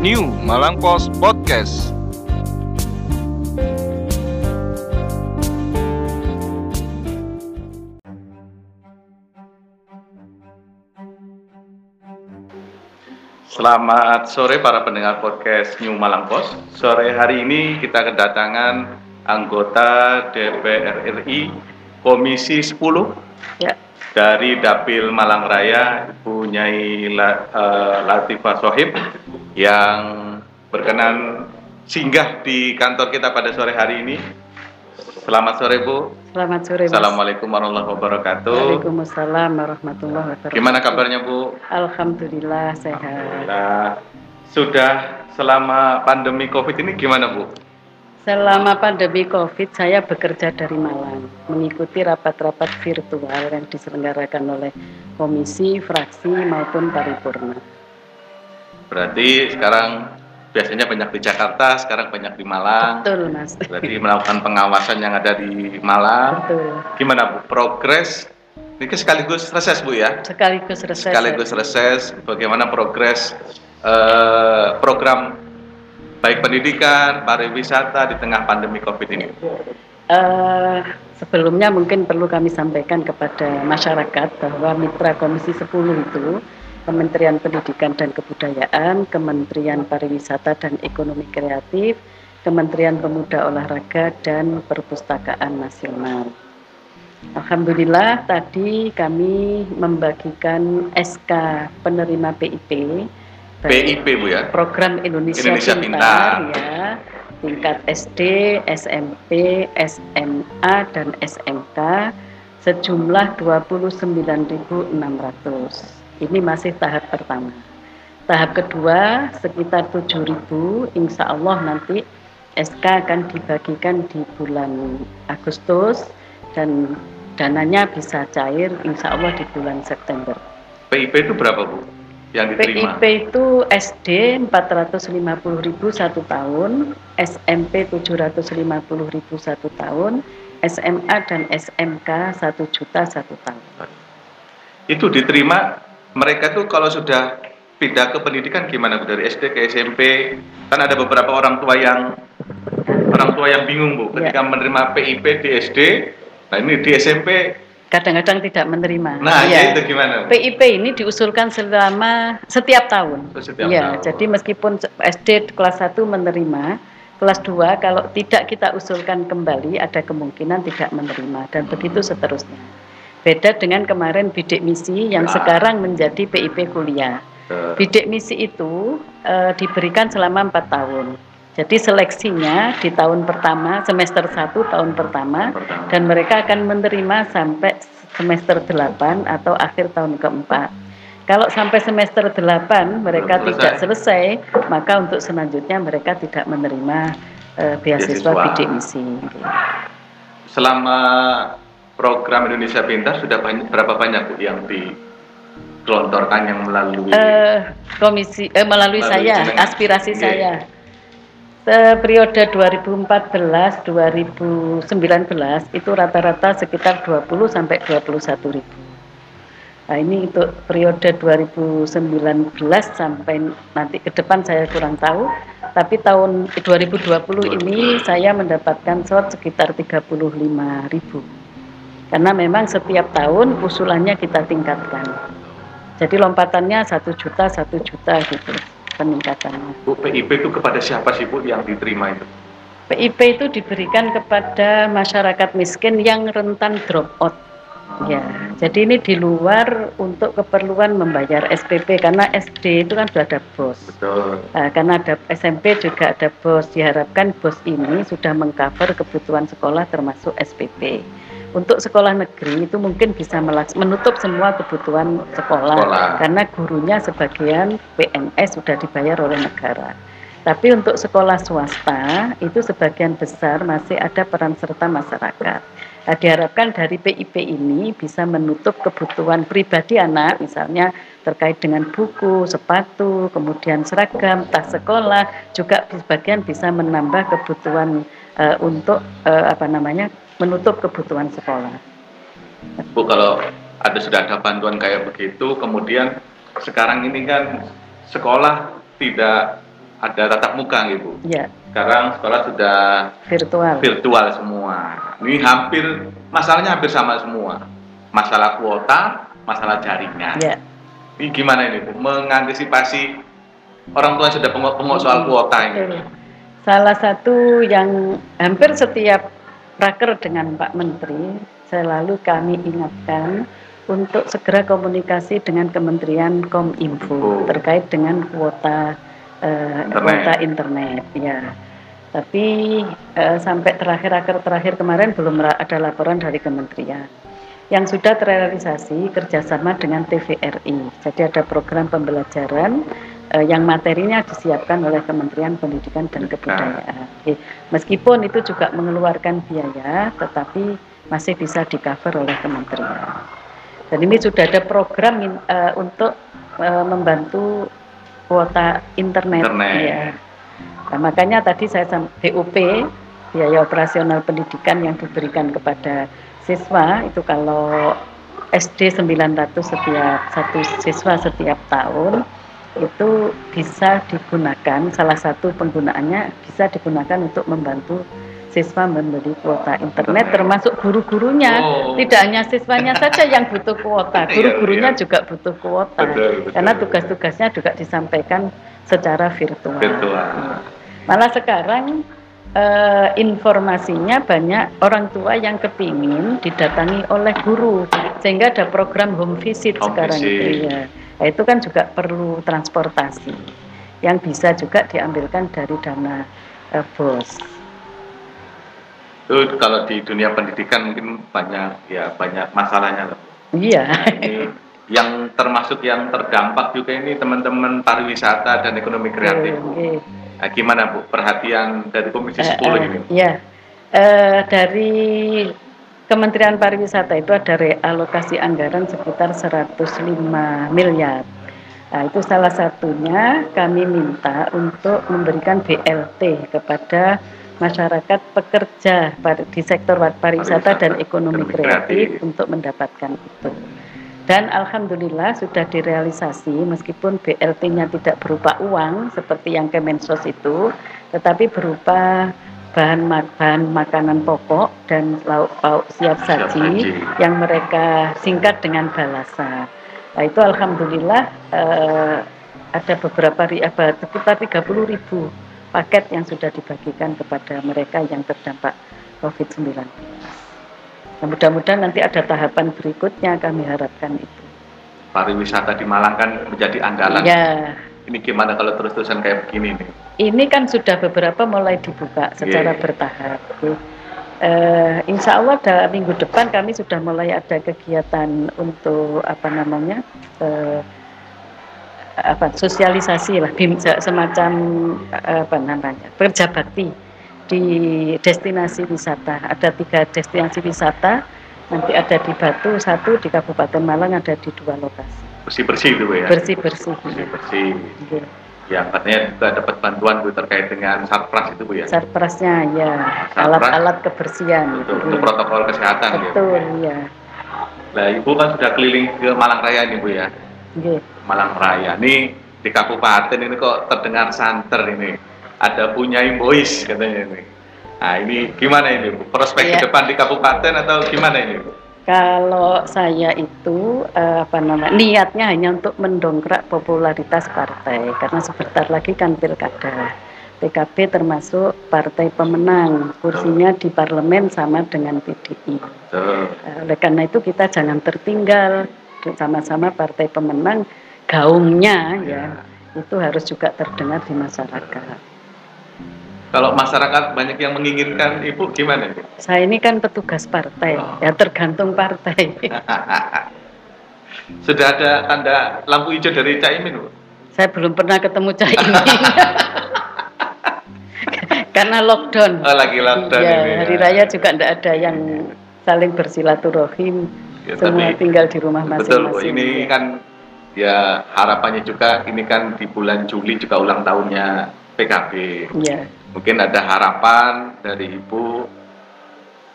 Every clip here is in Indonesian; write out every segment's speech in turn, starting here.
New Malang Post Podcast. Selamat sore para pendengar podcast New Malang Post. Sore hari ini kita kedatangan anggota DPR RI Komisi 10 Ya, dari Dapil Malang Raya Ibu Nyai La- eh, Latifah Sohib yang berkenan singgah di kantor kita pada sore hari ini. Selamat sore Bu. selamat sore. Mas. Assalamualaikum warahmatullahi wabarakatuh. Waalaikumsalam warahmatullahi wabarakatuh. Gimana kabarnya Bu? Alhamdulillah sehat. Nah, sudah selama pandemi COVID ini gimana Bu? Selama pandemi Covid, saya bekerja dari Malang, mengikuti rapat-rapat virtual yang diselenggarakan oleh komisi, fraksi maupun paripurna. Berarti sekarang biasanya banyak di Jakarta, sekarang banyak di Malang. Betul, Mas. Berarti melakukan pengawasan yang ada di Malang. Betul. Gimana Bu? Progres? Ini sekaligus reses Bu ya? Sekaligus reses. Sekaligus reses. Bagaimana progres eh, program baik pendidikan, pariwisata di tengah pandemi COVID ini? Eh, sebelumnya mungkin perlu kami sampaikan kepada masyarakat bahwa mitra Komisi 10 itu Kementerian Pendidikan dan Kebudayaan, Kementerian Pariwisata dan Ekonomi Kreatif, Kementerian Pemuda Olahraga dan Perpustakaan Nasional. Alhamdulillah tadi kami membagikan SK penerima PIP PIP Bu ya? program Indonesia, Indonesia Pintar, Pintar. ya tingkat SD, SMP, SMA dan SMK sejumlah 29.600. Ini masih tahap pertama. Tahap kedua sekitar 7.000 insya Allah nanti SK akan dibagikan di bulan Agustus dan dananya bisa cair insya Allah di bulan September. PIP itu berapa Bu? Yang diterima? PIP itu SD 450.000 satu tahun, SMP 750.000 satu tahun, SMA dan SMK 1 juta satu tahun. itu diterima mereka tuh kalau sudah pindah ke pendidikan gimana Bu dari SD ke SMP kan ada beberapa orang tua yang orang tua yang bingung Bu Ya. ketika menerima PIP di SD nah ini di SMP Kadang-kadang tidak menerima. nah ya Iya. itu gimana Bu? PIP ini diusulkan selama setiap tahun. Oh, setiap Iya, tahun. jadi meskipun SD kelas 1 menerima, kelas 2 kalau tidak kita usulkan kembali ada kemungkinan tidak menerima dan begitu seterusnya. Beda dengan kemarin bidik misi yang Ya. sekarang menjadi PIP kuliah. Eh, Bidik misi itu eh, diberikan selama empat tahun. Jadi seleksinya di tahun pertama, semester 1 tahun pertama, pertama. dan mereka akan menerima sampai semester 8 atau akhir tahun keempat. Kalau sampai semester 8 mereka Belum tidak selesai. selesai, maka untuk selanjutnya mereka tidak menerima beasiswa Beasiswa. bidik misi. selama program Indonesia Pintar sudah banyak, berapa banyak Bu yang digelontorkan yang melalui Eh, komisi eh, melalui Melalui saya jenengan. aspirasi Iya. saya Se- periode 2014 2019 itu rata-rata sekitar 20 sampai 21 ribu. Nah ini untuk periode 2019 sampai nanti ke depan saya kurang tahu. Tapi tahun 2020 ini saya mendapatkan slot sekitar 35 ribu. Karena memang setiap tahun usulannya kita tingkatkan. Jadi lompatannya satu juta satu juta gitu peningkatannya. Bu PIP itu kepada siapa sih Bu yang diterima itu? PIP itu diberikan kepada masyarakat miskin yang rentan drop out. Ya, jadi ini di luar untuk keperluan membayar SPP karena SD itu kan sudah ada bos. Betul. Nah, karena ada SMP juga ada bos. Diharapkan bos ini sudah mengcover kebutuhan sekolah termasuk SPP. Untuk sekolah negeri itu mungkin bisa melaks- menutup semua kebutuhan sekolah, Sekolah. karena gurunya sebagian PNS sudah dibayar oleh negara. Tapi untuk sekolah swasta itu sebagian besar masih ada peran serta masyarakat. Nah, diharapkan dari PIP ini bisa menutup kebutuhan pribadi anak, misalnya terkait dengan buku, sepatu, kemudian seragam, tas sekolah, juga sebagian bisa menambah kebutuhan eh, untuk eh, apa namanya menutup kebutuhan sekolah. Bu kalau ada sudah ada bantuan kayak begitu, kemudian sekarang ini kan sekolah tidak ada tatap muka gitu. Ya, Sekarang sekolah sudah virtual. virtual semua. Ini hampir masalahnya hampir sama semua. Masalah kuota, masalah jaringan. Ya, Ini gimana ini Bu? Mengantisipasi orang tua yang sudah pengok-pengok soal kuota ini. Salah satu yang hampir setiap raker dengan Pak Menteri selalu kami ingatkan untuk segera komunikasi dengan Kementerian Kominfo terkait dengan kuota eh, Internet. kuota internet ya. Tapi eh, sampai terakhir raker terakhir kemarin belum ada laporan dari kementerian. Yang sudah terrealisasi kerjasama dengan TVRI. Jadi ada program pembelajaran eh, yang materinya disiapkan oleh Kementerian Pendidikan dan Kebudayaan. Oke. Meskipun itu juga mengeluarkan biaya, tetapi masih bisa di cover oleh kementerian. Dan ini sudah ada program in- eh, untuk eh, membantu kuota internet. Internet. Ya. Nah, makanya tadi saya BUP biaya operasional pendidikan yang diberikan kepada siswa itu kalau SD 900 setiap satu siswa setiap tahun itu bisa digunakan salah satu penggunaannya bisa digunakan untuk membantu siswa membeli kuota internet termasuk guru-gurunya Oh. tidak hanya siswanya saja yang butuh kuota Iya, guru-gurunya iya. juga butuh kuota Betul, betul. karena tugas-tugasnya juga disampaikan secara virtual, Virtual. malah sekarang eh, informasinya banyak orang tua yang kepingin didatangi oleh guru sehingga ada program home visit Home sekarang visit. itu ya Nah, itu kan juga perlu transportasi yang bisa juga diambilkan dari dana eh, bos Itu kalau di dunia pendidikan mungkin banyak ya banyak masalahnya. loh. iya Ini yang termasuk yang terdampak juga ini teman-teman pariwisata dan ekonomi kreatif. Oke. Nah, gimana Bu perhatian dari Komisi Eh, 10 eh, ini? Ya, Eh, dari Kementerian Pariwisata itu ada realokasi anggaran sekitar 105 miliar. Nah, itu salah satunya kami minta untuk memberikan BLT kepada masyarakat pekerja di sektor pariwisata dan ekonomi kreatif. untuk mendapatkan itu. Dan alhamdulillah sudah direalisasi meskipun BLT-nya tidak berupa uang seperti yang Kemensos itu, tetapi berupa bahan bahan makanan pokok dan lauk pauk siap Siap saji yang mereka singkat dengan balasa. Nah, itu alhamdulillah eh, ada beberapa ri- apa, sekitar 30 ribu paket yang sudah dibagikan kepada mereka yang terdampak COVID-19. Nah, mudah-mudahan nanti ada tahapan berikutnya kami harapkan itu. Pariwisata di Malang kan menjadi andalan. Ya, Ini gimana kalau terus-terusan kayak begini nih? Ini kan sudah beberapa mulai dibuka secara Iya. bertahap. Eh, insya Allah dalam minggu depan kami sudah mulai ada kegiatan untuk apa namanya eh, apa sosialisasi lah semacam apa namanya kerja bakti di destinasi wisata. Ada tiga destinasi wisata, nanti ada di Batu satu di Kabupaten Malang ada di dua lokasi Bersih-bersih itu Bu ya? bersih bersih. Bersih-bersih. Ya, katanya juga dapat bantuan Bu terkait dengan Sarpras itu Bu ya? Sarprasnya ya alat-alat kebersihan Betul, gitu. untuk protokol kesehatan ya. Betul ya. Nah, Ibu kan sudah keliling ke Malang Raya nih Bu ya. Nggih. Malang Raya. Nih di kabupaten ini kok terdengar santer ini. Ada punya Boys katanya ini. Nah, ini gimana ini Bu? Prospek Iya. ke depan di kabupaten atau gimana ini Bu? Kalau saya itu eh, apa namanya niatnya hanya untuk mendongkrak popularitas partai karena sebentar lagi kan pilkada. PKB termasuk partai pemenang kursinya di parlemen sama dengan PDI. Eh, Oleh karena itu kita jangan tertinggal sama-sama partai pemenang gaungnya ya itu harus juga terdengar di masyarakat. Kalau masyarakat banyak yang menginginkan Ibu gimana Bu? Saya ini kan petugas partai, ya tergantung partai. Sudah ada tanda lampu hijau dari Caimin Bu? Saya belum pernah ketemu Caimin. Karena lockdown. Oh, lagi lockdown Iya, ini. ya. hari raya juga tidak ada yang saling bersilaturahim. Ya, Semua tapi tinggal di rumah Betul, Bu. masing-masing. Ini ya. kan ya harapannya juga ini kan di bulan Juli juga ulang tahunnya PKB. Iya. Mungkin ada harapan dari Ibu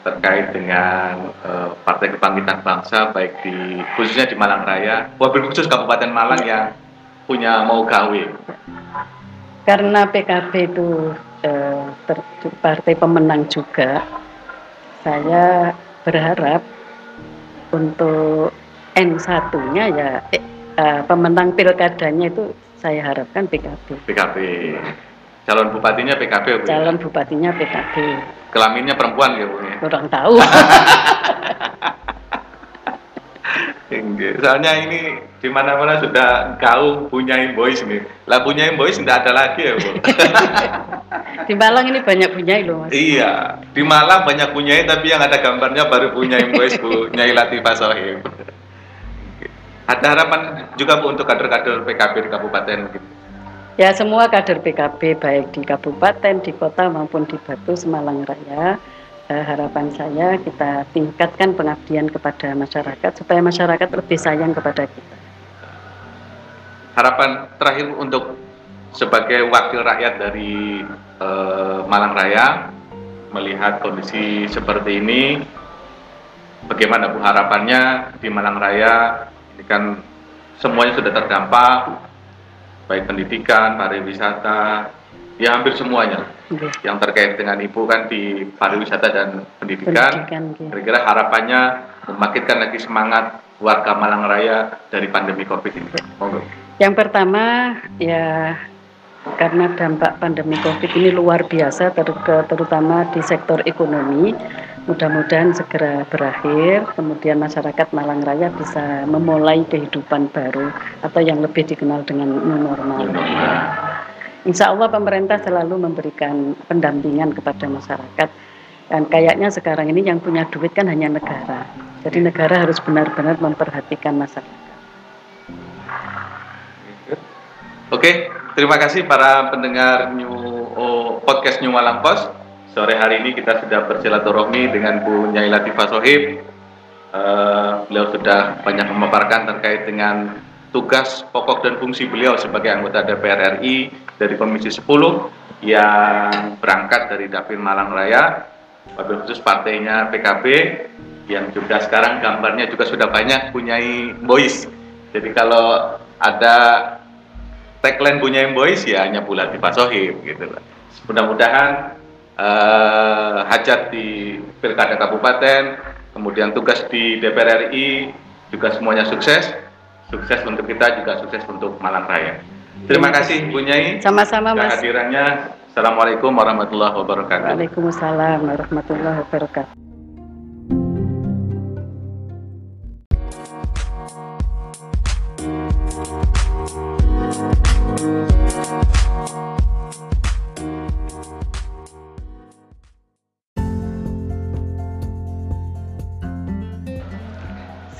terkait dengan eh, Partai Kebangkitan Bangsa baik di khususnya di Malang Raya, wabil khusus Kabupaten Malang yang punya mau gawe. Karena PKB itu eh, partai pemenang juga, saya berharap untuk N1-nya ya eh, uh, pemenang pilkadanya itu saya harapkan PKB. PKB. Calon bupatinya PKB Bu. Ya? Calon bupatinya PKB. Kelaminnya perempuan ya Bu ya? Kurang tahu. Soalnya ini di mana-mana sudah kau punya boys nih. Lah punya boys tidak ada lagi ya, Bu. di Malang ini banyak punya loh, Mas. Iya, di Malang banyak punya tapi yang ada gambarnya baru punya boys Bu, Nyai Latifah Sohim. Ada harapan juga Bu untuk kader-kader PKB di kabupaten gitu. Ya semua kader PKB baik di kabupaten, di kota maupun di Batu Semalang Raya eh, harapan saya kita tingkatkan pengabdian kepada masyarakat supaya masyarakat lebih sayang kepada kita. Harapan terakhir untuk sebagai wakil rakyat dari eh, Malang Raya melihat kondisi seperti ini, bagaimana Bu harapannya di Malang Raya ini kan semuanya sudah terdampak, baik pendidikan, pariwisata, ya hampir semuanya. Okay. Yang terkait dengan ibu kan di pariwisata dan pendidikan. Kira-kira harapannya membangkitkan lagi semangat warga Malang Raya dari pandemi COVID ini. Monggo. Yang pertama ya karena dampak pandemi COVID ini luar biasa ter terutama di sektor ekonomi mudah-mudahan segera berakhir kemudian masyarakat Malang Raya bisa memulai kehidupan baru atau yang lebih dikenal dengan new normal. Insya Allah pemerintah selalu memberikan pendampingan kepada masyarakat dan kayaknya sekarang ini yang punya duit kan hanya negara jadi negara harus benar-benar memperhatikan masyarakat. Oke, terima kasih para pendengar New oh, podcast New Malang Post. Sore hari ini kita sudah bersilaturahmi dengan Bu Nyai Latifah Sohib. Uh, beliau sudah banyak memaparkan terkait dengan tugas pokok dan fungsi beliau sebagai anggota DPR RI dari Komisi 10 yang berangkat dari Dapil Malang Raya, wabil khusus partainya PKB yang juga sekarang gambarnya juga sudah banyak punyai boys. Jadi kalau ada tagline punya Boys ya hanya bulat di Sohib gitu. Mudah-mudahan uh, hajat di pilkada kabupaten, kemudian tugas di DPR RI juga semuanya sukses. Sukses untuk kita juga sukses untuk Malang Raya. Terima kasih Bu Nyai. Sama-sama Mas. Kehadirannya. Assalamualaikum warahmatullahi wabarakatuh. Waalaikumsalam warahmatullahi wabarakatuh.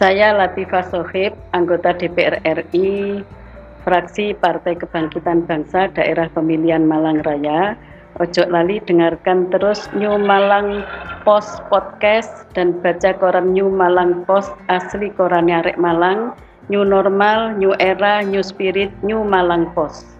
Saya Latifah Sohib, anggota DPR RI, fraksi Partai Kebangkitan Bangsa Daerah Pemilihan Malang Raya. Ojo lali dengarkan terus New Malang Post Podcast dan baca koran New Malang Post asli korannya Arek Malang, New Normal, New Era, New Spirit, New Malang Post.